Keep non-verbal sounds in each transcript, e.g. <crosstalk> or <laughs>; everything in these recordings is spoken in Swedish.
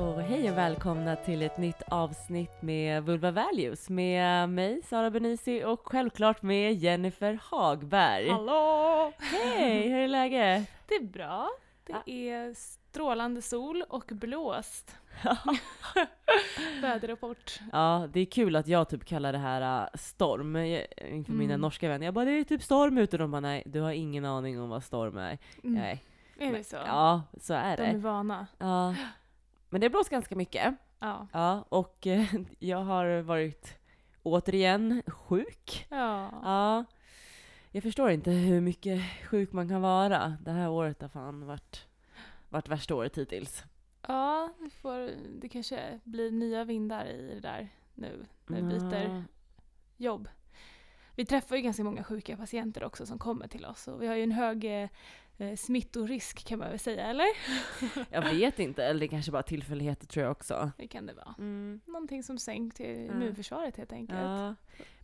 Och hej och välkomna till ett nytt avsnitt med Vulva Values med mig, Sara Benisi och självklart med Jennifer Hagberg. Hallå! Hej, hur är läget? Det är bra. Det Ja. är strålande sol och blåst. <laughs> Väderrapport. Ja, det är kul att jag typ kallar det här äh, storm eh, inför mina Mm. norska vänner. Jag bara, det är typ storm ute. De bara, nej, du har ingen aning om vad storm är. Mm. Nej. Är det så? Ja, så är De är det. vana. Ja. Men det blåser ganska mycket. Ja. Ja, och eh, <laughs> jag har varit återigen sjuk. Ja. Ja. Jag förstår inte hur mycket sjuk man kan vara. Det här året har fan varit, varit värsta året hittills. Ja, vi får, det kanske blir nya vindar i det där nu när vi byter jobb. Vi träffar ju ganska många sjuka patienter också som kommer till oss och vi har ju en hög eh, smittorisk kan man väl säga, eller? <laughs> Jag vet inte, eller det kanske bara tillfälligheter tror jag också. Det kan det vara. Mm. Någonting som sänkt immunförsvaret helt enkelt. Ja.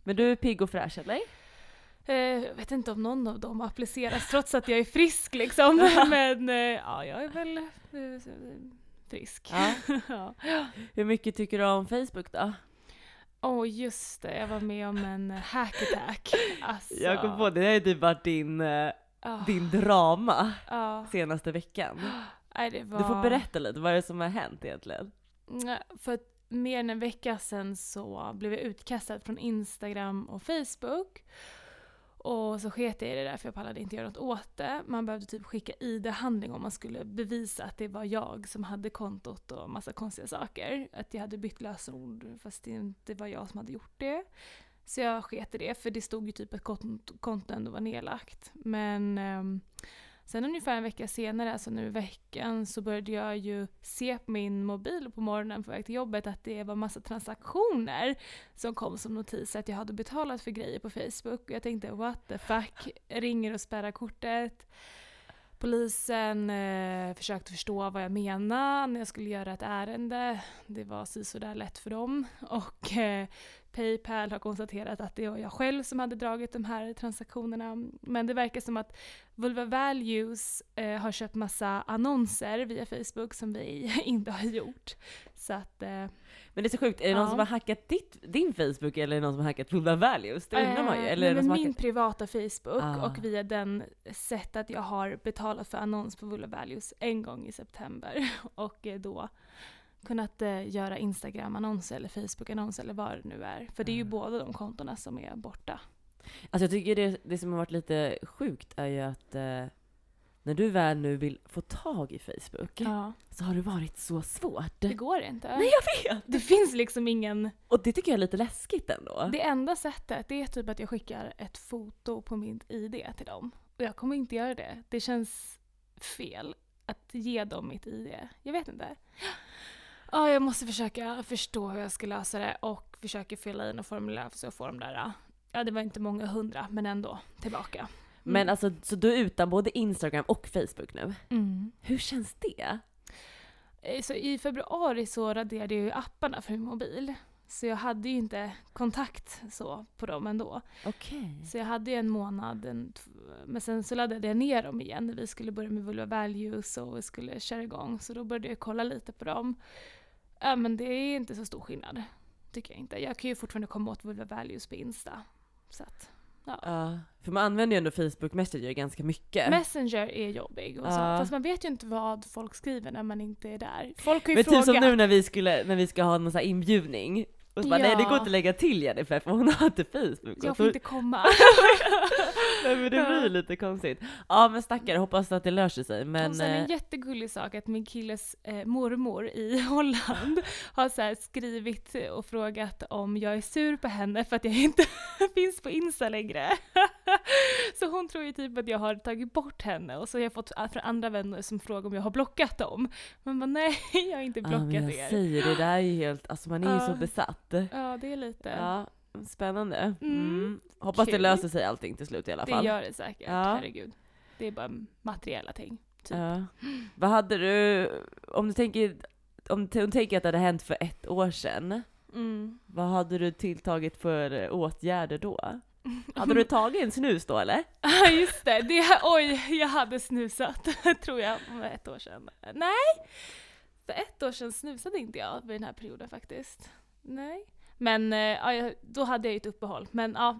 Men du är pigg och fräsch eller? Eh, Jag vet inte om någon av dem appliceras trots att jag är frisk liksom. <laughs> <laughs> Men eh, ja, jag är väl eh, frisk. Ja. Ja. Hur mycket tycker du om Facebook då? Åh just det, jag var med om en hack attack. Alltså, Jag kom på det, det har ju typ varit din, ja, din drama ja. senaste veckan. <gasps> Nej, var... Du får berätta lite, vad är det som har hänt egentligen? För mer än en vecka sedan så blev jag utkastad från Instagram och Facebook. Och så sket jag i det där för jag pallade inte göra något åt det. Man behövde typ skicka ID-handling om man skulle bevisa att det var jag som hade kontot och massa konstiga saker. Att jag hade bytt lösenord fast det inte var jag som hade gjort det. Så jag sket i det för det stod ju typ att kont- kontot ändå var nedlagt. Men eh, Sen ungefär en vecka senare, alltså nu i veckan, så började jag ju se på min mobil på morgonen på väg till jobbet att det var massa transaktioner som kom som notis att jag hade betalat för grejer på Facebook. Och jag tänkte what the fuck, ringer och spärrar kortet. Polisen eh, försökte förstå vad jag menade när jag skulle göra ett ärende. Det var sisådär lätt för dem. Och eh, Paypal har konstaterat att det var jag själv som hade dragit de här transaktionerna. Men det verkar som att Vulva Values eh, har köpt massa annonser via Facebook som vi <laughs> inte har gjort. Så att... Eh, Men det är så sjukt, är det någon Ja. som har hackat ditt, din Facebook eller är det någon som har hackat Vulva Values? Det undrar man ju. eh, Eller det nej, någon men min hackat... privata Facebook Ah. och via den sätt att jag har betalat för annons på Vulva Values en gång i september. <laughs> Och eh, då kunnat eh, göra Instagram-annonser eller Facebook-annonser eller vad det nu är. För det är ju Ah. båda de kontona som är borta. Alltså jag tycker det, det som har varit lite sjukt är ju att eh, när du väl nu vill få tag i Facebook Ja. så har det varit så svårt. Det går inte. Nej jag vet! Det finns liksom ingen... Och det tycker jag är lite läskigt ändå. Det enda sättet det är typ att jag skickar ett foto på min ID till dem. Och jag kommer inte göra det. Det känns fel att ge dem mitt ID. Jag vet inte. Ja, jag måste försöka förstå hur jag ska lösa det och försöka fylla i något formulär så jag får de där, ja det var inte många hundra, men ändå tillbaka. Men alltså, så du är utan både Instagram och Facebook nu? Mm. Hur känns det? Eh, Så I februari så raderade jag ju apparna för min mobil. Så jag hade ju inte kontakt så på dem ändå. Okej. Så jag hade ju en månad, en, men sen så laddade jag ner dem igen när vi skulle börja med Vulva Values och vi skulle köra igång. Så då började jag kolla lite på dem. Ja men det är inte så stor skillnad. Tycker jag inte. Jag kan ju fortfarande komma åt Vulva Values på Insta. Så att, ja. Ja, för man använder ju ändå Facebook Messenger ganska mycket. Messenger är jobbig och så. Ja. Fast man vet ju inte vad folk skriver när man inte är där. Folk har ju Men typ som frågat. nu när vi, skulle, när vi ska ha någon sån här inbjudning. Och så bara, nej det går inte att lägga till Jennifer för hon har inte Facebook. Jag får inte komma. <laughs> <laughs> <laughs> Nej, men det blir lite konstigt. Ja men stackare, hoppas att det löser sig. Men, och sen en eh, jättegullig sak att min killes eh, mormor i <laughs> Holland har så skrivit och frågat om jag är sur på henne för att jag inte <laughs> finns på Insta längre. så hon tror ju typ att jag har tagit bort henne och så har jag fått från andra vänner som frågar om jag har blockat dem. Men bara, nej, jag har inte ja, blockat men jag er. säger det, det där är ju helt, alltså man är ju Ja. så besatt. Ja, det är lite. Ja, spännande. Mm. Mm, Hoppas det kul. löser sig allting till slut i alla det fall. gör det säkert, Ja. herregud. Det är bara materiella ting. Typ. Ja. Vad hade du, om du tänker, om du tänker att det hade hänt för ett år sedan, Mm. vad hade du tilltagit för åtgärder då? <laughs> Hade du tagit en snus då eller? Ja just det, det, oj jag hade snusat <laughs> tror jag för ett år sedan. Nej, för ett ett år sedan snusade inte jag vid den här perioden faktiskt. Nej. Men eh, ja, då hade jag ju ett uppehåll. Men ja,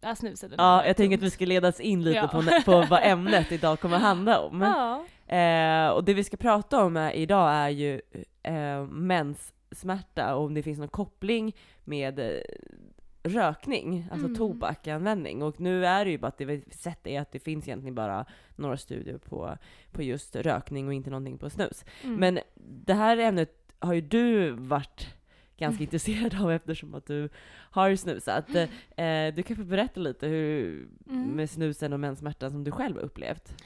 jag snusade. Ja, jag tänker att vi ska ledas in lite Ja. på, på vad ämnet idag kommer handla om. <laughs> Ja. Eh, och det vi ska prata om är, idag är ju eh, menssmärta och om det finns någon koppling med eh, rökning, alltså Mm. tobakanvändning. Och nu är det ju bara att det vi sett är att det finns egentligen bara några studier på, på just rökning och inte någonting på snus. Mm. Men det här ämnet har ju du varit ganska Mm. intresserad av eftersom att du har snusat. Eh, du kan få berätta lite hur, Mm. med snusen och menssmärtan som du själv har upplevt.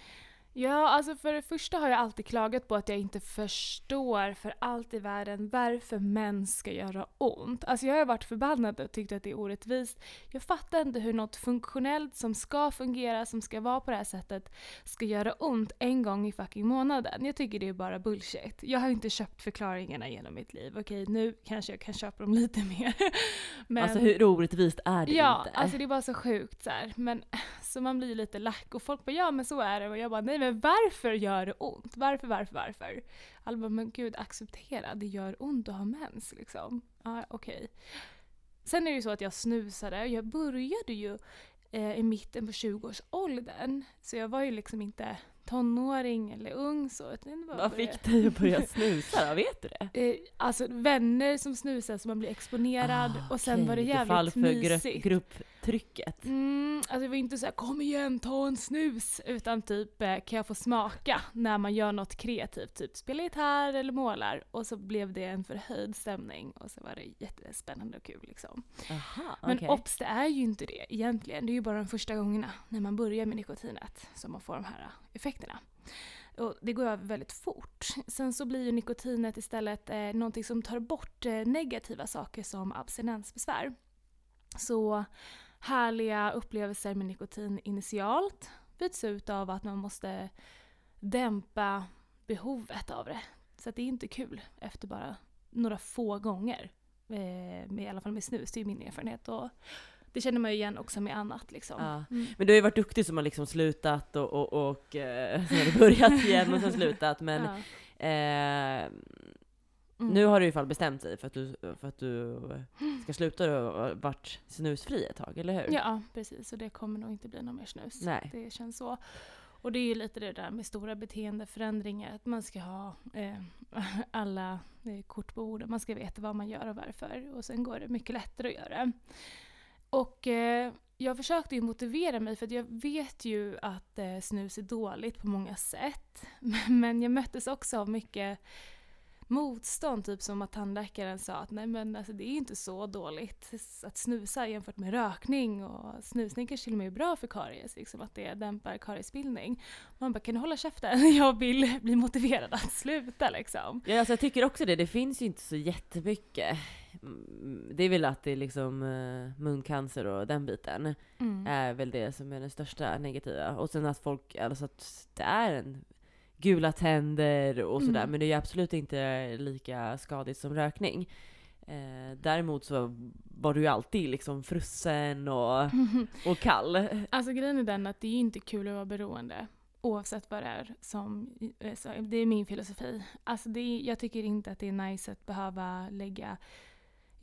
Ja, alltså för det första har jag alltid klagat på att jag inte förstår för allt i världen varför män ska göra ont. Alltså jag har varit förbannad och tyckt att det är orättvist. Jag fattar inte hur något funktionellt som ska fungera, som ska vara på det här sättet, ska göra ont en gång i fucking månaden. Jag tycker det är bara bullshit. Jag har inte köpt förklaringarna genom mitt liv. Okej, nu kanske jag kan köpa dem lite mer. <laughs> Men... Alltså hur orättvist är det Ja, inte? alltså det är bara så sjukt så här. Men så man blir lite lack och folk bara ja men så är det och jag bara nej men varför gör det ont? Varför, varför, varför? Alla bara men gud acceptera, det gör ont att ha mens liksom. Ja okej. Sen är det ju så att jag snusade jag började ju eh, i mitten på 20-årsåldern. Så jag var ju liksom inte tonåring eller ung så. utan var Vad bara- fick dig att börja snusa då? Vet du det? Eh, alltså vänner som snusar så man blir exponerad Ah, och sen var det okej, du fall jävligt för grupp, grupptrycket. Mm, alltså det var inte så här kom igen ta en snus utan typ eh, kan jag få smaka när man gör något kreativt, typ spela gitarr eller målar och så blev det en förhöjd stämning och så var det jättespännande och kul liksom. Aha, Men okej. obs, det är ju inte det egentligen. Det är ju bara de första gångerna när man börjar med nikotinet som man får de här effekterna. Och det går över väldigt fort. Sen så blir ju nikotinet istället eh, någonting som tar bort eh, negativa saker som abstinensbesvär. Så härliga upplevelser med nikotin initialt byts ut av att man måste dämpa behovet av det. Så att det är inte kul efter bara några få gånger. Eh, med, I alla fall med snus, det är min erfarenhet. Och det känner man ju igen också med annat. Liksom. Ja. Mm. Men du har ju varit duktig som har liksom slutat och, och, och eh, sen har du börjat igen och sen slutat. Men Ja. eh, Mm. nu har du i alla fall bestämt dig för att du, för att du ska sluta och varit snusfri ett tag, eller hur? Ja, precis. Och det kommer nog inte bli någon mer snus. Nej. Det känns så. Och det är ju lite det där med stora beteendeförändringar, att man ska ha eh, <laughs> alla eh, kort på bordet, man ska veta vad man gör och varför. Och sen går det mycket lättare att göra. Och eh, jag försökte ju motivera mig för jag vet ju att eh, snus är dåligt på många sätt. <laughs> Men jag möttes också av mycket motstånd, typ som att tandläkaren sa att nej men alltså det är inte så dåligt att snusa jämfört med rökning och snusning kanske till och med är bra för karies, liksom att det dämpar kariesbildning. Man bara kan du hålla käften? <laughs> Jag vill bli motiverad att sluta liksom. Ja, alltså jag tycker också det. Det finns ju inte så jättemycket. Mm, Det är väl att det är liksom eh, muncancer och den biten Mm. är väl det som är den största negativa. Och sen att folk, alltså att det är en gula tänder och sådär, Mm. men det är ju absolut inte lika skadligt som rökning. Eh, däremot så var du ju alltid liksom frusen och, <laughs> och kall. Alltså grejen är den att det är inte kul att vara beroende. Oavsett vad det är som, eh, det är min filosofi. Alltså det jag tycker inte att det är nice att behöva lägga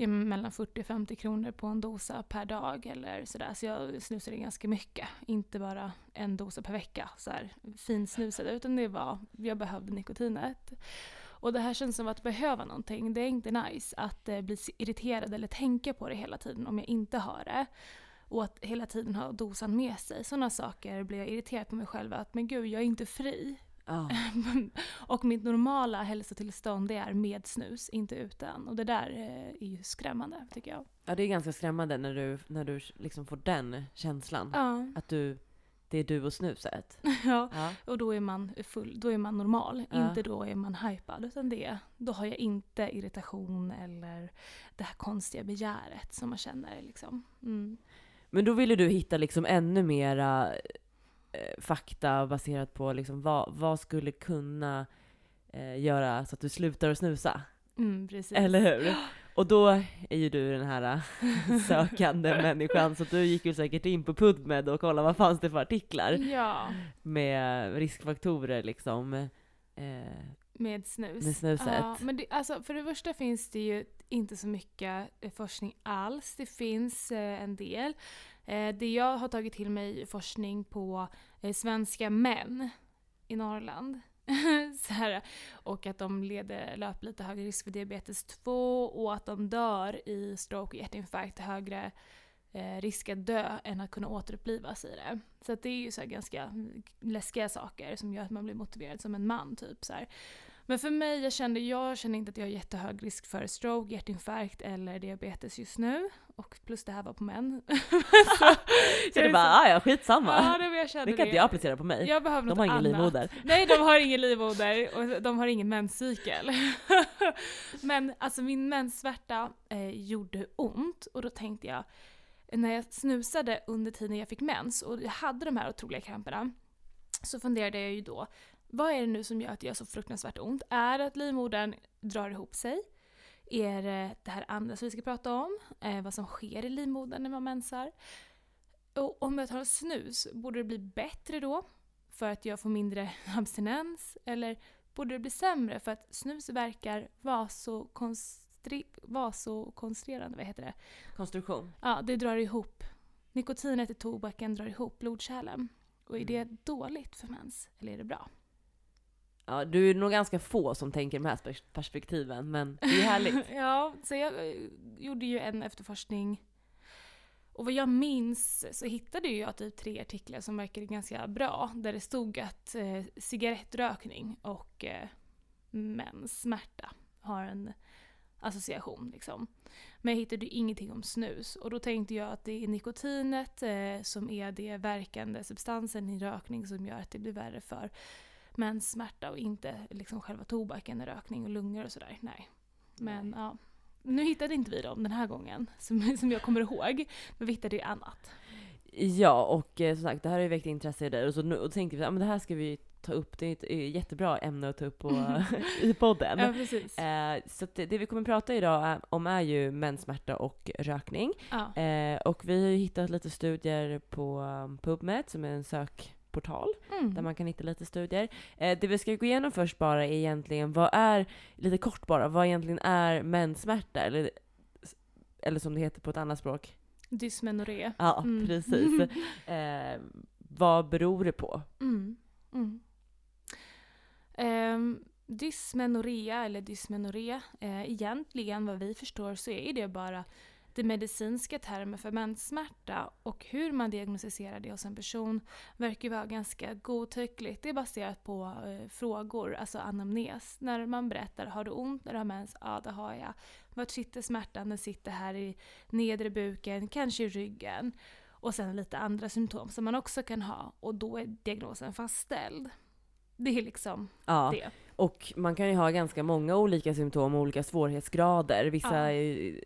mellan 40 och 50 kronor på en dosa per dag eller sådär. Så jag snusade ganska mycket. Inte bara en dosa per vecka, så här finsnusade. Utan det var, jag behövde nikotinet. Och det här känns som att behöva någonting. Det är inte nice att eh, bli irriterad eller tänka på det hela tiden om jag inte har det. Och att hela tiden ha dosan med sig. Sådana saker blir jag irriterad på mig själv. Att men gud, jag är inte fri. Ja. <laughs> och mitt normala hälsotillstånd det är med snus, inte utan. Och det där eh, är ju skrämmande tycker jag. ja, det är ganska skrämmande när du, när du liksom får den känslan. Ja. Att du, det är du och snuset. <laughs> ja. Ja. Och då är man full, då är man normal. Ja. Inte då är man hypad. Utan det, då har jag inte irritation eller det här konstiga begäret som man känner. Liksom. Mm. Men då ville du hitta liksom ännu mera eh, fakta baserat på liksom vad, vad skulle kunna eh, göra så att du slutar att snusa. Mm, precis. Eller hur? Och då är ju du den här eh, <laughs> sökande människan, så du gick ju säkert in på PubMed och kollade vad fanns det för artiklar Ja. med riskfaktorer liksom. Eh, Med snus? Med snuset. Ja, men det, alltså, för det första finns det ju inte så mycket eh, forskning alls. Det finns eh, en del. Eh, det jag har tagit till mig forskning på eh, svenska män i Norrland. <laughs> så här, och att de leder, löper lite högre risk för diabetes 2 och att de dör i stroke och hjärtinfarkt högre eh, risk att dö än att kunna återupplivas i det. Så att det är ju så här ganska läskiga saker som gör att man blir motiverad som en man. typ så här. Men för mig, jag kände, jag känner inte att jag har jättehög risk för stroke, hjärtinfarkt eller diabetes just nu. Och plus det här var på män. <laughs> så, så du bara, ah, ja skitsamma. Ja, det, jag kände det kan inte jag applicera på mig. Jag behöver de har ingen livmoder. Nej, de har ingen <laughs> livmoder och de har ingen menscykel. <laughs> Men alltså min menssvärta eh, gjorde ont och då tänkte jag, när jag snusade under tiden jag fick mens och jag hade de här otroliga kramperna så funderade jag ju då, vad är det nu som gör att det gör så fruktansvärt ont? Är det att livmodern drar ihop sig? Är det det här andra som vi ska prata om? Eh, vad som sker i livmodern när man mensar? Och om jag tar snus, borde det bli bättre då? För att jag får mindre <laughs> abstinens? Eller borde det bli sämre för att snus verkar vasokonstri- vasokonstrerande? Vad heter det? Konstruktion. Ja, det drar ihop. Nikotinet i tobaken drar ihop blodkärlen. Och är det dåligt för mens? Eller är det bra? Ja, du är nog ganska få som tänker de här perspektiven, men det är härligt. <laughs> ja, så jag eh, gjorde ju en efterforskning. Och vad jag minns så hittade jag typ tre artiklar som verkade ganska bra. Där det stod att eh, cigarettrökning och eh, menssmärta har en association. Liksom. Men jag hittade ju ingenting om snus. Och då tänkte jag att det är nikotinet eh, som är det verkande substansen i rökning som gör att det blir värre för menssmärta och inte liksom själva tobaken, rökning och lungor och sådär. Nej. Men ja. Nu hittade inte vi dem den här gången, som, <laughs> som jag kommer ihåg. Men vi hittade ju annat. Ja, och eh, som sagt, det här har ju väckt intresse i dig. Och så nu och så tänkte vi att det här ska vi ta upp. Det är ett eh, jättebra ämne att ta upp på, <laughs> <laughs> i podden. Ja, precis. Eh, så att det, det vi kommer prata idag är, om är ju menssmärta och rökning. Ja. Eh, och vi har ju hittat lite studier på um, PubMed, som är en sökportal. Mm. där man kan hitta lite studier. Eh, det vi ska gå igenom först bara är egentligen, vad är, lite kort bara, vad egentligen är menssmärta? Eller, eller som det heter på ett annat språk. Dysmenorré. Ja, Mm. precis. <laughs> Eh, vad beror det på? Mm. Mm. Um, dysmenorrea, eller dysmenorré, eh, egentligen vad vi förstår så är det bara det medicinska termer för menssmärta och hur man diagnostiserar det hos en person verkar vara ganska godtyckligt. Det är baserat på eh, frågor, alltså anamnes. När man berättar, har du ont när du har mens? Ja, det har jag. Vart sitter smärtan? Den sitter här i nedre buken, kanske i ryggen. Och sen lite andra symptom som man också kan ha och då är diagnosen fastställd. Det är liksom Ja, det. och man kan ju ha ganska många olika symptom och olika svårighetsgrader. Vissa Ja.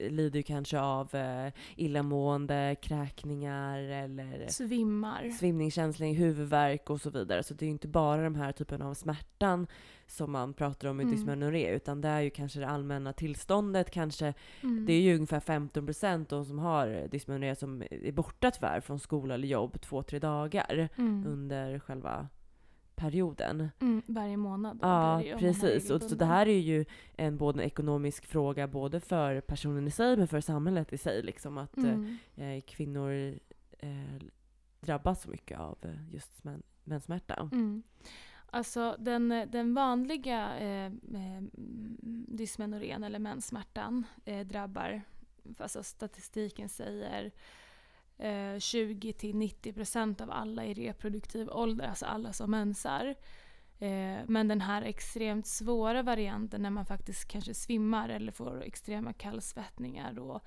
lider ju kanske av eh, illamående, kräkningar eller Svimmar. svimningskänslig, huvudvärk och så vidare. Så det är ju inte bara de här typen av smärtan som man pratar om i Mm. dysmenorré, utan det är ju kanske det allmänna tillståndet. Kanske, Mm. Det är ju ungefär 15% de som har dysmenorré som är borta tyvärr från skola eller jobb två, tre dagar mm. under själva perioden. Mm. Varje månad. Ja, precis. Och så det här är ju en både en ekonomisk fråga både för personen i sig men för samhället i sig. Liksom att Mm. eh, kvinnor eh, drabbas så mycket av eh, just men, menssmärta. Mm. Alltså den, den vanliga eh, eh, dysmenorrén eller menssmärtan eh, drabbar, alltså statistiken säger eh, 20-90% av alla i reproduktiv ålder, alltså alla som mensar. Eh, men den här extremt svåra varianten när man faktiskt kanske svimmar eller får extrema kallsvettningar och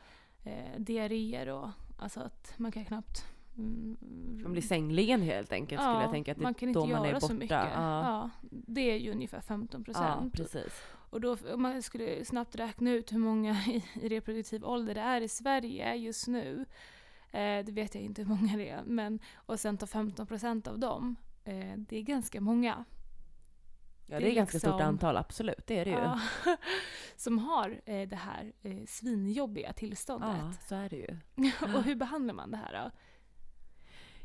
eh, diarréer och alltså att man kan knappt mm, Man blir sängligen helt enkelt skulle jag tänka. Att det man kan inte då göra man är borta. så mycket. Ja. Ja, det är ju ungefär 15 ja, procent. precis. och då, om man skulle snabbt räkna ut hur många i, i reproduktiv ålder det är i Sverige just nu. Eh, det vet jag inte hur många det är. Men, och sen ta 15 procent av dem. Eh, det är ganska många. Ja, Det det är är ganska stort liksom- antal, absolut. Det är det ju. Ja, <laughs> som har eh, det här eh, svinjobbiga tillståndet. Ja, så är det ju. <laughs> och hur behandlar man det här då?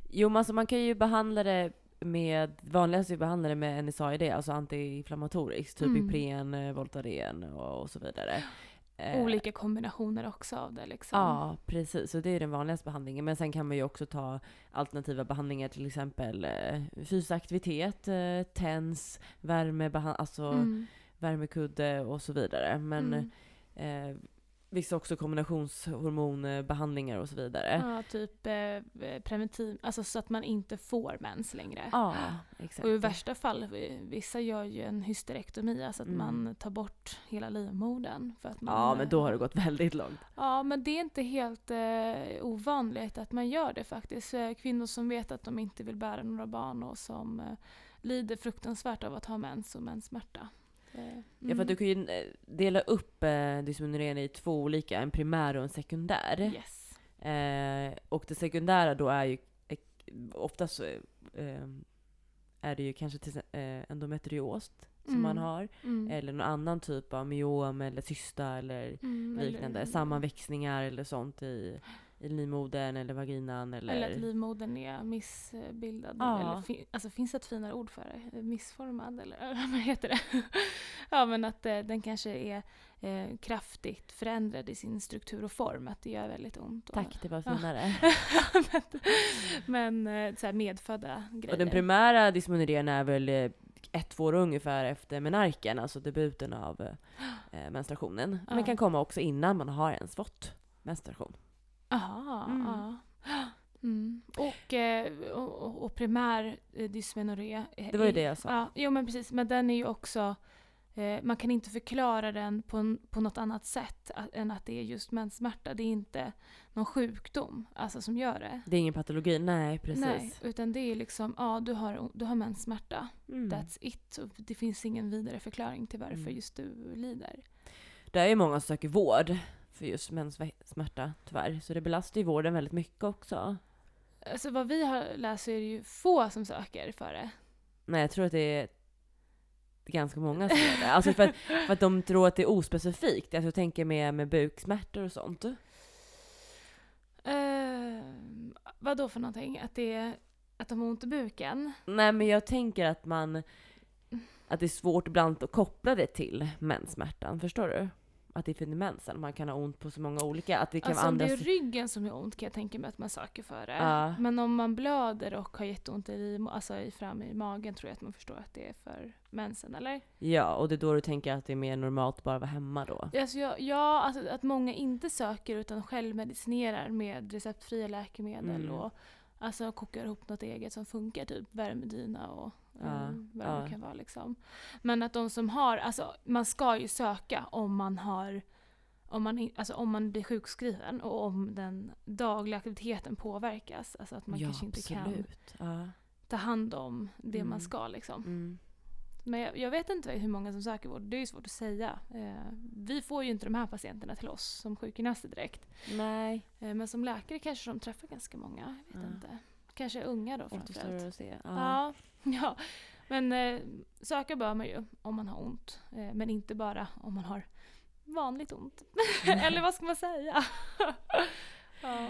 Jo, alltså man kan ju behandla det med vanligast vi behandlar det med NSAID, alltså antiinflammatoriskt, typ Mm. Ipren, eh, Voltaren och, och så vidare. Eh, Olika kombinationer också av det liksom. Ja, precis. Och det är den vanligaste behandlingen. Men sen kan man ju också ta alternativa behandlingar, till exempel eh, fysisk aktivitet, eh, TENS, värmebehandling, alltså Mm. värmekudde och så vidare. Men Mm. eh, vissa också kombinationshormonbehandlingar och så vidare. Ja, typ eh, preventiv, alltså så att man inte får mens längre. Ja, exakt. Och i värsta fall, eh, vissa gör ju en hysterektomi, alltså att Mm. man tar bort hela livmodern. För att man, Ja, men då har det eh, gått väldigt långt. Ja, men det är inte helt eh, ovanligt att man gör det faktiskt. Eh, Kvinnor som vet att de inte vill bära några barn och som eh, lider fruktansvärt av att ha mens och menssmärta. Eh, Ja, för att du mm. kan ju eh, dela upp eh, dysmenorrén i två olika, en primär och en sekundär. Yes. Eh, och det sekundära då är ju eh, oftast så, eh, är det ju kanske till, eh, endometrios som Mm. man har. Mm. Eller någon annan typ av myom eller cysta eller Mm, liknande. eller- Sammanväxningar eller sånt i, i livmodern eller vaginan eller... Eller att livmodern är missbildad. Ja. Eller fin- alltså finns det ett finare ord för det? Missformad eller <laughs> vad heter det? ja men att eh, den kanske är eh, kraftigt förändrad i sin struktur och form. Att det gör väldigt ont. Och, Tack, det var Ja. finare. <laughs> men men eh, så här medfödda grejer. Och den primära dysmenorrén är väl eh, ett, två år ungefär efter menarken, alltså debuten av eh, menstruationen. Men Ja. kan komma också innan man har ens fått menstruation. Jaha, Mm. ja. Mm. Och, eh, och, och- och primär eh, dysmenorré. eh, Det var ju det jag sa. Ja, jo men precis. Men den är ju också, man kan inte förklara den på, på något annat sätt än att det är just menssmärta. Det är inte någon sjukdom alltså, som gör det. Det är ingen patologi, nej precis. Nej, utan det är liksom, ja du har, du har menssmärta. Mm. That's it. Och det finns ingen vidare förklaring till varför Mm. just du lider. Det är ju många som söker vård för just menssmärta tyvärr. Så det belastar ju vården väldigt mycket också. Alltså vad vi har läst så är det ju få som söker för det. Nej, jag tror att det är ganska många som gör det. Alltså för att, <laughs> för att de tror att det är ospecifikt. Alltså jag tänker med, med buksmärtor och sånt. Uh, vad då för någonting? Att, det är, att de har ont i buken? Nej men jag tänker att man... Att det är svårt ibland att koppla det till menssmärtan. Förstår du? Att det är för mensen. Man kan ha ont på så många olika. Att det kan Alltså vara om det andra... är ryggen som gör ont kan jag tänka mig att man söker för det. Ja. Men om man blöder och har jätteont i, alltså i fram i magen tror jag att man förstår att det är för mensen, eller? Ja, och det är då du tänker att det är mer normalt att bara vara hemma då. Alltså jag, ja, alltså att många inte söker utan självmedicinerar med receptfria läkemedel Mm. och alltså kokar ihop något eget som funkar, typ värmedyna och Ja, eh, vad det ja. kan vara liksom. Men att de som har, alltså man ska ju söka om man har om man, alltså om man blir sjukskriven och om den dagliga aktiviteten påverkas. Alltså att man ja, kanske inte kan absolut. Ja. ta hand om det Mm. man ska. Liksom. Mm. Men jag, jag vet inte hur många som söker vård. Det är ju svårt att säga. Eh, vi får ju inte de här patienterna till oss som sjukgymnaster direkt. Nej. Eh, men som läkare kanske de träffar ganska många. Jag vet Ja. inte. Kanske unga då framförallt. att se. Ja. Ja. <laughs> Men eh, söka bör man ju om man har ont. Eh, men inte bara om man har vanligt ont. <laughs> Eller vad ska man säga? <laughs> ja.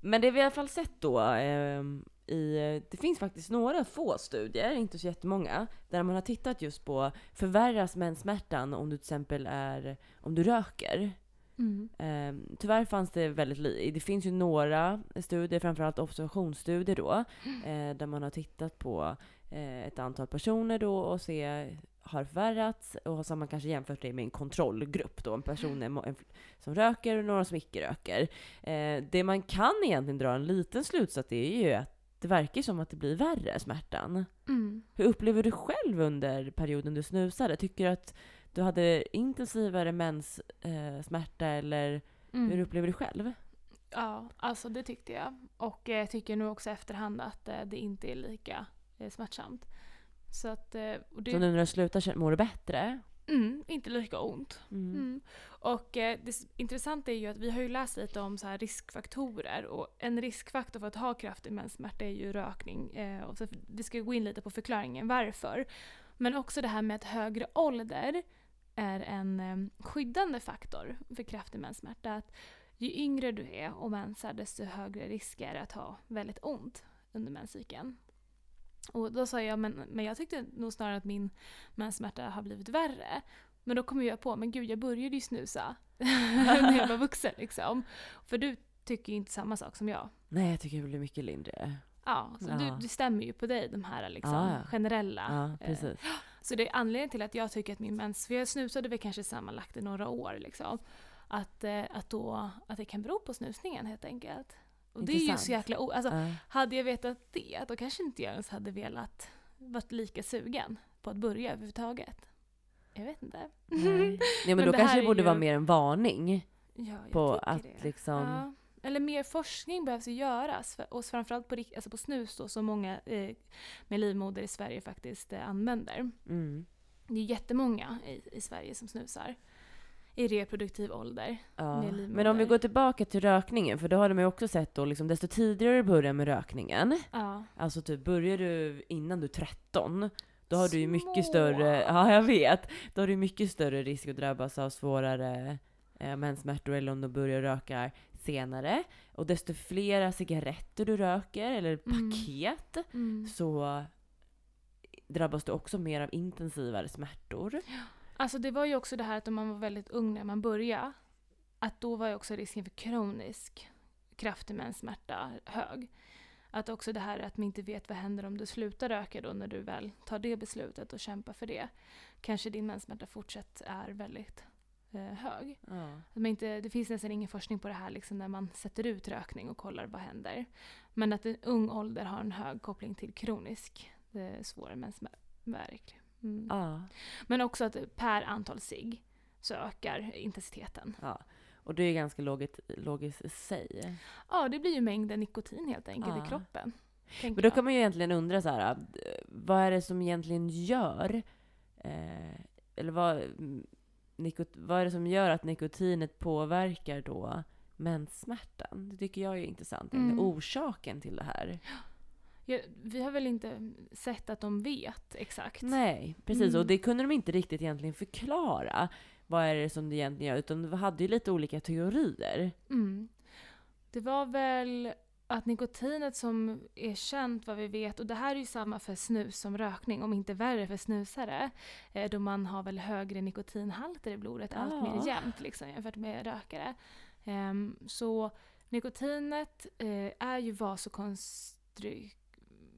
Men det vi i alla fall sett då, ehm, i, det finns faktiskt några få studier, inte så jättemånga, där man har tittat just på förvärras menssmärtan om du till exempel är, om du röker. Mm. Ehm, tyvärr fanns det väldigt lite. Det finns ju några studier, framförallt observationsstudier då, <gasps> eh, där man har tittat på eh, ett antal personer då och se har förvärrats och så har man kanske jämfört det med en kontrollgrupp då, en person en, som röker och några som icke röker. Eh, det man kan egentligen dra en liten slutsats är ju att det verkar som att det blir värre, smärtan. Mm. Hur upplever du själv under perioden du snusade? Tycker du att du hade intensivare menssmärta eh, smärta eller Mm. hur upplever du själv? Ja, alltså det tyckte jag. Och eh, jag tycker nog också efterhand att eh, det inte är lika eh, smärtsamt. Så att, eh, och det, Så nu när du slutar mår du bättre? mm, inte lika ont. Mm. Mm. Och eh, det intressanta är ju att vi har ju läst lite om så här riskfaktorer och en riskfaktor för att ha kraftig menssmärta är ju rökning. Eh, och så vi ska gå in lite på förklaringen varför. Men också det här med att högre ålder är en eh, skyddande faktor för kraftig menssmärta. Att ju yngre du är och mensar desto högre risk är det att ha väldigt ont under menscykeln. Och då sa jag, men, men jag tyckte nog snarare att min menssmärta har blivit värre. Men då kom jag på, men gud jag började ju snusa <laughs> när jag var vuxen liksom. För du tycker ju inte samma sak som jag. Nej, jag tycker det blir mycket lindrigare. Ja, så Ja. Du, det stämmer ju på dig de här liksom, Ja, ja. generella. Ja, eh, precis. <gasps> Så det är anledningen till att jag tycker att min mens, för jag snusade väl kanske sammanlagt i några år liksom. Att, eh, att, då, att det kan bero på snusningen helt enkelt. Och det är ju Intressant. så jäkla o- alltså, Ja. Hade jag vetat det, då kanske inte jag ens hade velat varit lika sugen på att börja överhuvudtaget. Jag vet inte. Nej. Ja, men, <laughs> Men då kanske det borde ju- vara mer en varning Ja, jag på att det. liksom... Ja. Eller mer forskning behövs ju göras. För, och framförallt på, alltså på snus då, som många eh, med livmoder i Sverige faktiskt eh, använder. Mm. Det är jättemånga i, i Sverige som snusar. I reproduktiv ålder. Ja. Men om vi går tillbaka till rökningen, för då har de ju också sett då liksom, desto tidigare du börjar med rökningen, Ja. alltså typ börjar du innan du är 13, då har du ju mycket Små. större, ja jag vet, då har du mycket större risk att drabbas av svårare eh, menssmärtor eller om du börjar röka senare. Och desto flera cigaretter du röker, eller Mm. paket, Mm. så drabbas du också mer av intensivare smärtor. Alltså det var ju också det här att om man var väldigt ung när man började, att då var ju också risken för kronisk kraftig menssmärta hög. Att också det här att man inte vet vad händer om du slutar röka då när du väl tar det beslutet och kämpar för det. Kanske din menssmärta fortsatt är väldigt hög. Ja. Att man inte, det finns nästan ingen forskning på det här liksom när man sätter ut rökning och kollar vad händer. Men att en ung ålder har en hög koppling till kronisk eh, svår mensvärk. Mm. Ja. Men också att per antal sig så ökar intensiteten. ja. Och det är ganska logiskt, logiskt i sig. Ja, det blir ju mängden nikotin helt enkelt Ja. i kroppen. Men då jag. kan man ju egentligen undra så här, äh, vad är det som egentligen gör, eh, eller vad, nikot, vad är det som gör att nikotinet påverkar då menssmärtan? Det tycker jag är intressant. Mm. Orsaken till det här. Ja, vi har väl inte sett att de vet exakt. Nej, precis. Mm. Och det kunde de inte riktigt egentligen förklara. Vad är det som det egentligen gör? Utan de hade ju lite olika teorier. Mm. Det var väl att nikotinet som är känt vad vi vet, och det här är ju samma för snus som rökning, om inte värre för snusare, eh, då man har väl högre nikotinhalter i blodet allt mer Ja. jämnt liksom, jämfört med rökare. Ehm, så nikotinet eh, är ju.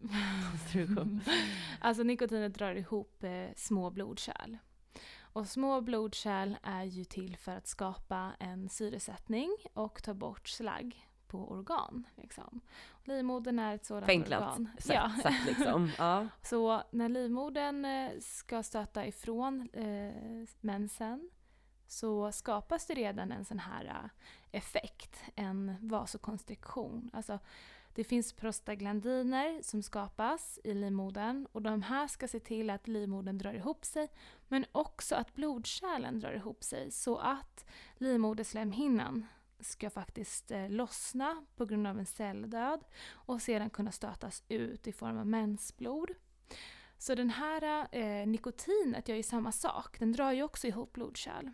Konstruktion. <laughs> alltså nikotinet drar ihop eh, små blodkärl. Och små blodkärl är ju till för att skapa en syresättning och ta bort slagg på organ. Liksom. Livmodern är ett sådant Förenklat organ. sätt, Ja. sätt liksom. <laughs> Ja. Så när livmodern eh, ska stöta ifrån eh, mensen så skapas det redan en sån här eh, effekt, en vasokonstriktion. Alltså, det finns prostaglandiner som skapas i livmodern och de här ska se till att livmodern drar ihop sig men också att blodkärlen drar ihop sig så att livmoderslemhinnan ska faktiskt eh, lossna på grund av en celldöd och sedan kunna stötas ut i form av mensblod. Så den här eh, nikotinet gör ju samma sak, den drar ju också ihop blodkärl.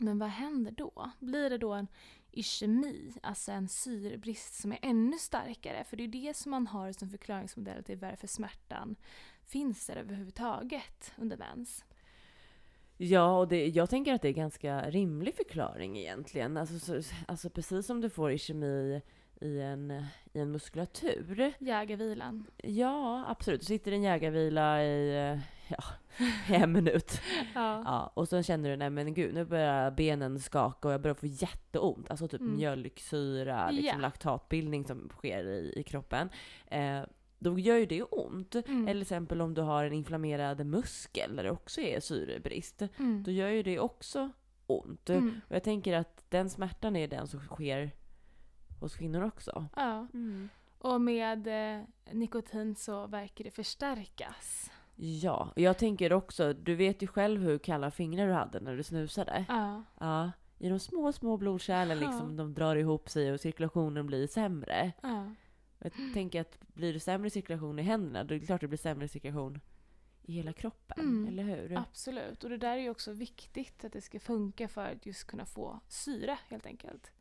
Men vad händer då? Blir det då en ischemi, alltså en syrebrist som är ännu starkare? För det är det som man har som förklaringsmodell till varför smärtan finns där överhuvudtaget under mens. Ja, och det, jag tänker att det är ganska rimlig förklaring egentligen. Alltså, så, alltså precis som du får i kemi i en, i en muskulatur. Jägarvilan. Ja, absolut. Du sitter i en jägarvila i, eh, ja, en minut. <laughs> Ja. Ja, och så känner du, nej men gud, nu börjar benen skaka och jag börjar få jätteont. Alltså typ Mm. mjölksyra, liksom Ja. laktatbildning som sker i, i kroppen. Eh, då gör ju det ont. Mm. Eller till exempel om du har en inflammerad muskel där det också är syrebrist. Mm. Då gör ju det också ont. Mm. Och jag tänker att den smärtan är den som sker hos kvinnor också. Ja. Och med eh, nikotin så verkar det förstärkas. Ja, och jag tänker också, du vet ju själv hur kalla fingrar du hade när du snusade. Ja. Ja, i de små, små blodkärlen liksom, de drar ihop sig och cirkulationen blir sämre. ja. Jag tänker att blir det sämre cirkulation i händerna, då är det klart det blir sämre cirkulation i hela kroppen. Mm. Eller hur? Absolut. Och det där är ju också viktigt att det ska funka för att just kunna få syre helt enkelt.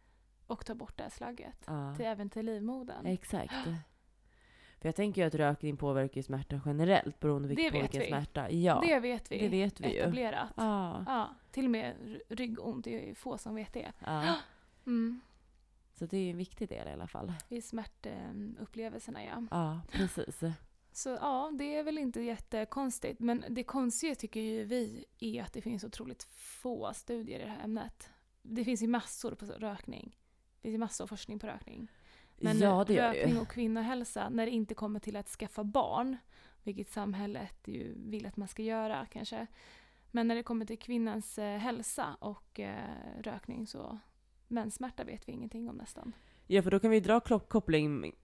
Och ta bort det här slagget. Ja, Till, även till livmodern. exakt. För jag tänker ju att rökning påverkar smärta generellt beroende på Det vilken, vi. smärta. Ja, det vet vi. det vet vi. Etablerat. Ja, Ja, till och med ryggont, det är ju få som vet det. ja. <gasps> Mm. Så det är ju en viktig del i alla fall. I smärtupplevelserna ja. Ja, precis. Så ja, det är väl inte jättekonstigt. Men det konstiga tycker ju vi är att det finns otroligt få studier i det här ämnet. Det finns ju massor på rökning. Det finns ju massor av forskning på rökning. Men ja, det gör det rökning ju. och kvinnohälsa, när det inte kommer till att skaffa barn, vilket samhället ju vill att man ska göra kanske. Men när det kommer till kvinnans eh, hälsa och eh, rökning så menssmärta vet vi ingenting om nästan. Ja, för då kan vi dra koppling,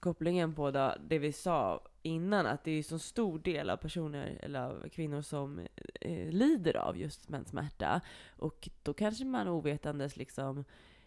kopplingen på det, det vi sa innan, att det är så stor del av personer, eller av kvinnor som eh, lider av just menssmärta. Och då kanske man ovetandes liksom,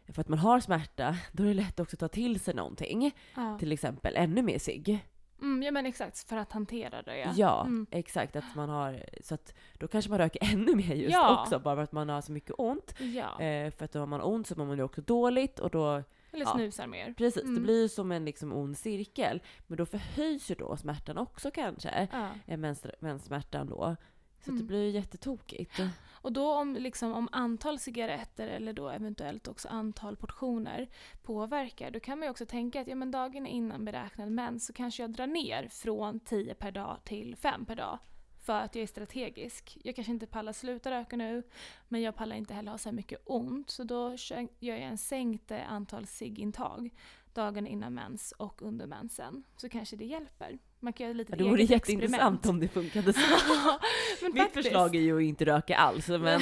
för att man har smärta, då är det lätt också att ta till sig någonting. Ja, Till exempel ännu mer cigg. Mm, ja men exakt, för att hantera det ja. Ja, Mm. exakt. Att man har, så att då kanske man röker <laughs> ännu mer just Ja. också, bara för att man har så mycket ont. ja. Eh, för att då har man ont så mår man ju också dåligt och då Eller ja. snusar mer. Precis, det Mm. blir ju som en liksom ond cirkel. Men då förhöjs ju då smärtan också kanske. Ja. Eh, mens- menssmärtan då. Så det Mm. blir ju jättetokigt. Och då om, liksom, om antal cigaretter eller då eventuellt också antal portioner påverkar, då kan man ju också tänka att ja, men dagen innan beräknad mens så kanske jag drar ner från 10 per dag till 5 per dag. För att jag är strategisk. Jag kanske inte pallar sluta röka nu, men jag pallar inte heller ha så här mycket ont. Så då gör jag en sänkt eh, antal ciggintag dagen innan mens och under mensen. Så kanske det hjälper. Man kan göra lite Ja, det vore jätteintressant experiment. om det funkade så. <laughs> men Mitt faktiskt. förslag är ju att inte röka alls. <laughs> Men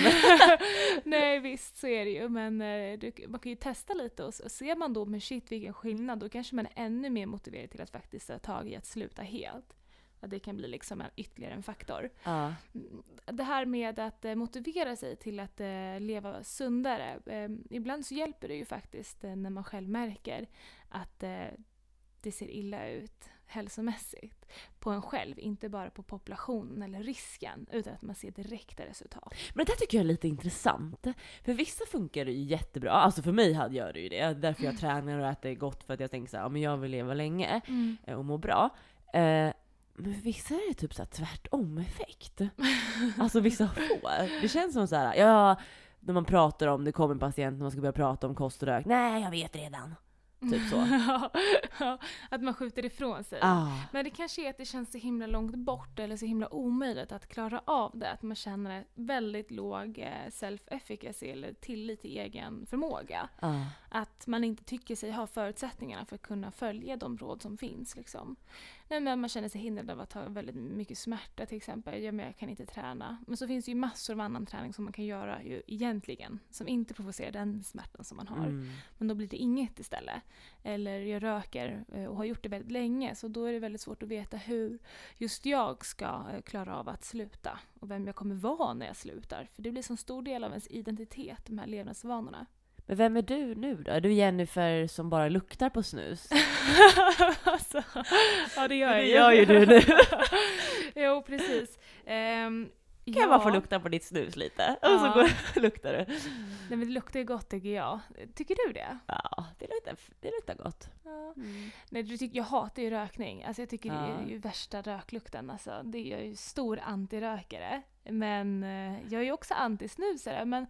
Nej visst så är det ju men eh, du, man kan ju testa lite och, och ser man då med shit vilken skillnad då kanske man är ännu mer motiverad till att faktiskt ta tag i att sluta helt. Att det kan bli liksom en, ytterligare en faktor. Mm, Det här med att eh, motivera sig till att eh, leva sundare. Eh, ibland så hjälper det ju faktiskt eh, när man själv märker att eh, det ser illa ut hälsomässigt på en själv, inte bara på populationen eller risken, utan att man ser direkta resultat. Men det där tycker jag är lite intressant. För vissa funkar det ju jättebra. Alltså för mig jag det ju det. Det är Därför jag tränar och äter gott för att jag tänker så här, ja, men jag vill leva länge eh, och må bra. Eh, men för vissa är det typ så här tvärtom effekt. <laughs> Alltså vissa får. Det känns som så här, ja, när man pratar om, det kommer en patient när man ska börja prata om kost och rök. Nej, jag vet redan. Typ så. <laughs> Att man skjuter ifrån sig. Ah. Men det kanske är att det känns så himla långt bort eller så himla omöjligt att klara av det. Att man känner väldigt låg eh, self-efficacy eller tillit till egen förmåga. Ah. Att man inte tycker sig ha förutsättningarna för att kunna följa de råd som finns. Liksom. Nej, men man känner sig hindrad av att ha väldigt mycket smärta till exempel. Ja, men jag kan inte träna. Men så finns det ju massor av annan träning som man kan göra ju egentligen. Som inte provocerar den smärtan som man har. Mm. Men då blir det inget istället. Eller jag röker eh, och har gjort det väldigt länge så då är det väldigt svårt att veta hur just jag ska eh, klara av att sluta. Och vem jag kommer vara när jag slutar. För det blir så en stor del av ens identitet, de här levnadsvanorna. Men vem är du nu då? Är du Jennifer som bara luktar på snus? <laughs> alltså, ja det gör Det jag gör ju du nu. <laughs> jo precis. Um, Kan jag bara få lukta på ditt snus lite? Och så Ja. går, <laughs> luktar du. Nej men det luktar ju gott tycker jag. Tycker du det? Ja, det luktar, det luktar gott. Ja. Nej, du tycker, jag hatar ju rökning. Alltså jag tycker det Ja. är ju värsta röklukten. Alltså, det är jag ju stor antirökare. Men eh, jag är ju också antisnusare. Men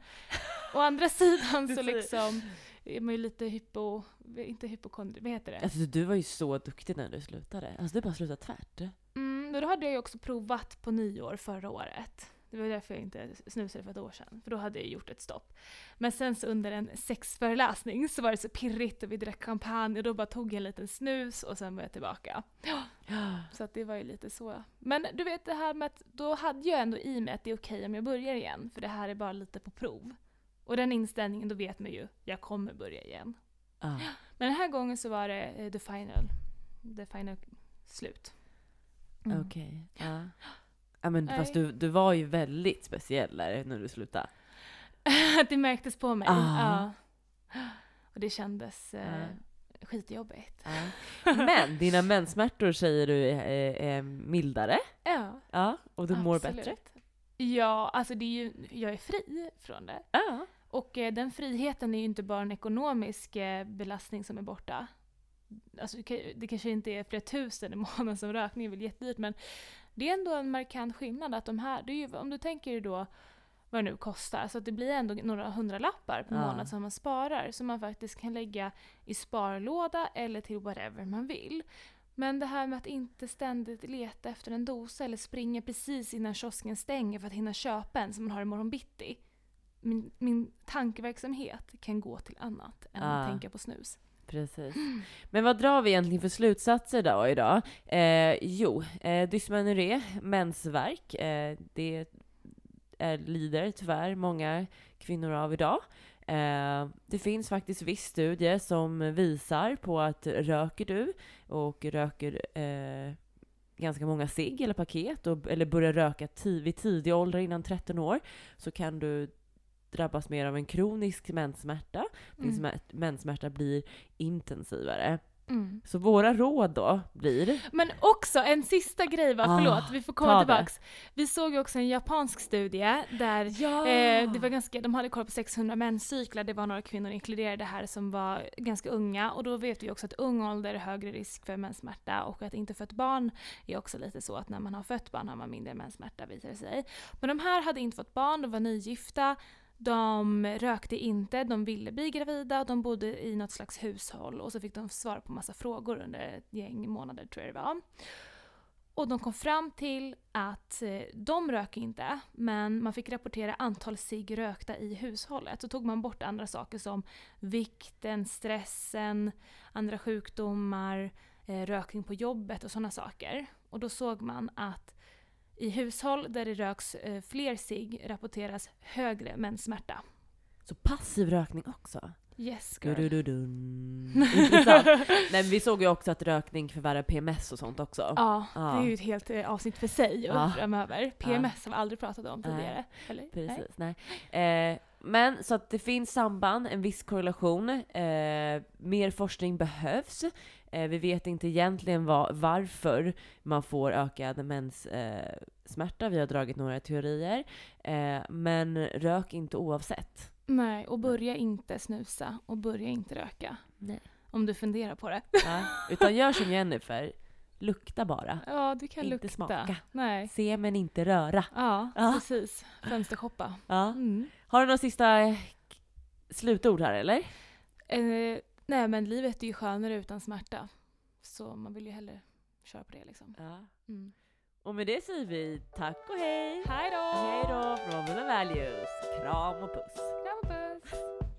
å andra sidan så liksom är man ju lite hypo... Inte hypokondri, vad heter det? Alltså du var ju så duktig när du slutade. Alltså du bara slutade tvärt. Mm, men då hade jag ju också provat på nyår förra året. Det var därför jag inte snusade för ett år sedan. För då hade jag gjort ett stopp. Men sen så under en sexföreläsning så var det så pirrigt och vi drack champagne och då bara tog jag en liten snus och sen var jag tillbaka. Så att det var ju lite så. Men du vet det här med att då hade jag ändå i mig att det är okej om jag börjar igen. För det här är bara lite på prov. Och den inställningen, då vet man ju, jag kommer börja igen. Ja. Men den här gången så var det eh, the final. The final slut. Mm. Okej. Ja. ja men Nej. fast du, du var ju väldigt speciell där när du slutade. <laughs> Det märktes på mig. Ah. Ja. Och det kändes eh, skitjobbigt. <laughs> Men dina menssmärtor säger du är, är, är mildare. Ja, Ja, och du mår absolut. bättre. Ja, alltså det är ju, jag är fri från det. Ja. Och eh, den friheten är ju inte bara en ekonomisk eh, belastning som är borta. alltså det kan- det kanske inte är flera tusen i <laughs> månaden som rökning är väl jättedyrt men det är ändå en markant skillnad att de här, ju, om du tänker dig då vad det nu kostar, så att det blir ändå några hundralappar per Ja. månad som man sparar som man faktiskt kan lägga i sparlåda eller till whatever man vill. Men det här med att inte ständigt leta efter en dosa eller springa precis innan kiosken stänger för att hinna köpa en som man har imorgon bitti. Min, min tankeverksamhet kan gå till annat än att Ah. tänka på snus. Precis. Men vad drar vi egentligen för slutsatser då idag? Eh, jo, eh, dysmenorré, mensvärk, eh, det är, lider tyvärr många kvinnor av idag. Eh, det finns faktiskt viss studie som visar på att röker du och röker eh, ganska många cigg eller paket och, eller börjar röka vid tidig ålder innan 13 år så kan du drabbas mer av en kronisk menssmärta. Din Mm. smär- menssmärta blir intensivare. Mm. Så våra råd då blir... Men också en sista grej va, Ah, förlåt, vi får komma det. tillbaks. Vi såg ju också en japansk studie där Ja! Eh, det var ganska, de hade koll på 600 menscyklar, det var några kvinnor inkluderade här som var ganska unga och då vet vi också att ung ålder är högre risk för menssmärta och att inte fött barn är också lite så att när man har fött barn har man mindre menssmärta visar det sig. Men de här hade inte fått barn, de var nygifta, de rökte inte, de ville bli gravida, de bodde i något slags hushåll och så fick de svara på massa frågor under ett gäng månader tror jag det var. Och de kom fram till att eh, de röker inte, men man fick rapportera antal cigg rökta i hushållet. Så tog man bort andra saker som vikten, stressen, andra sjukdomar, eh, rökning på jobbet och sådana saker. Och då såg man att i hushåll där det röks eh, fler cigg rapporteras högre menssmärta. Så passiv rökning också? Yes girl. Gudududun. <laughs> Intressant. Nej, vi såg ju också att rökning förvärrar PMS och sånt också. Ja, Ja. det är ju ett helt eh, avsnitt för sig Ja. framöver. PMS har vi aldrig pratat om Nej. tidigare. Nej. Precis, nej. Eh, men så att det finns samband, en viss korrelation. Eh, mer forskning behövs. Eh, vi vet inte egentligen va- varför man får ökad menssmärta. Eh, smärta. vi har dragit några teorier. Eh, men rök inte oavsett. Nej, och börja inte snusa och börja inte röka. Nej. Om du funderar på det. Ja, utan gör som Jennifer, lukta bara. Ja, du kan Inte lukta. smaka. Nej. Se men inte röra. Ja, Ja. precis. Fönstershoppa. Ja. Mm. Har du några sista eh, slutord här eller? Eh, nej, men livet är ju skönare utan smärta. Så man vill ju hellre köra på det liksom. Ja. Mm. Och med det säger vi tack och hej! Hej då! Hej då från Women Values. Kram och puss! Kram och puss!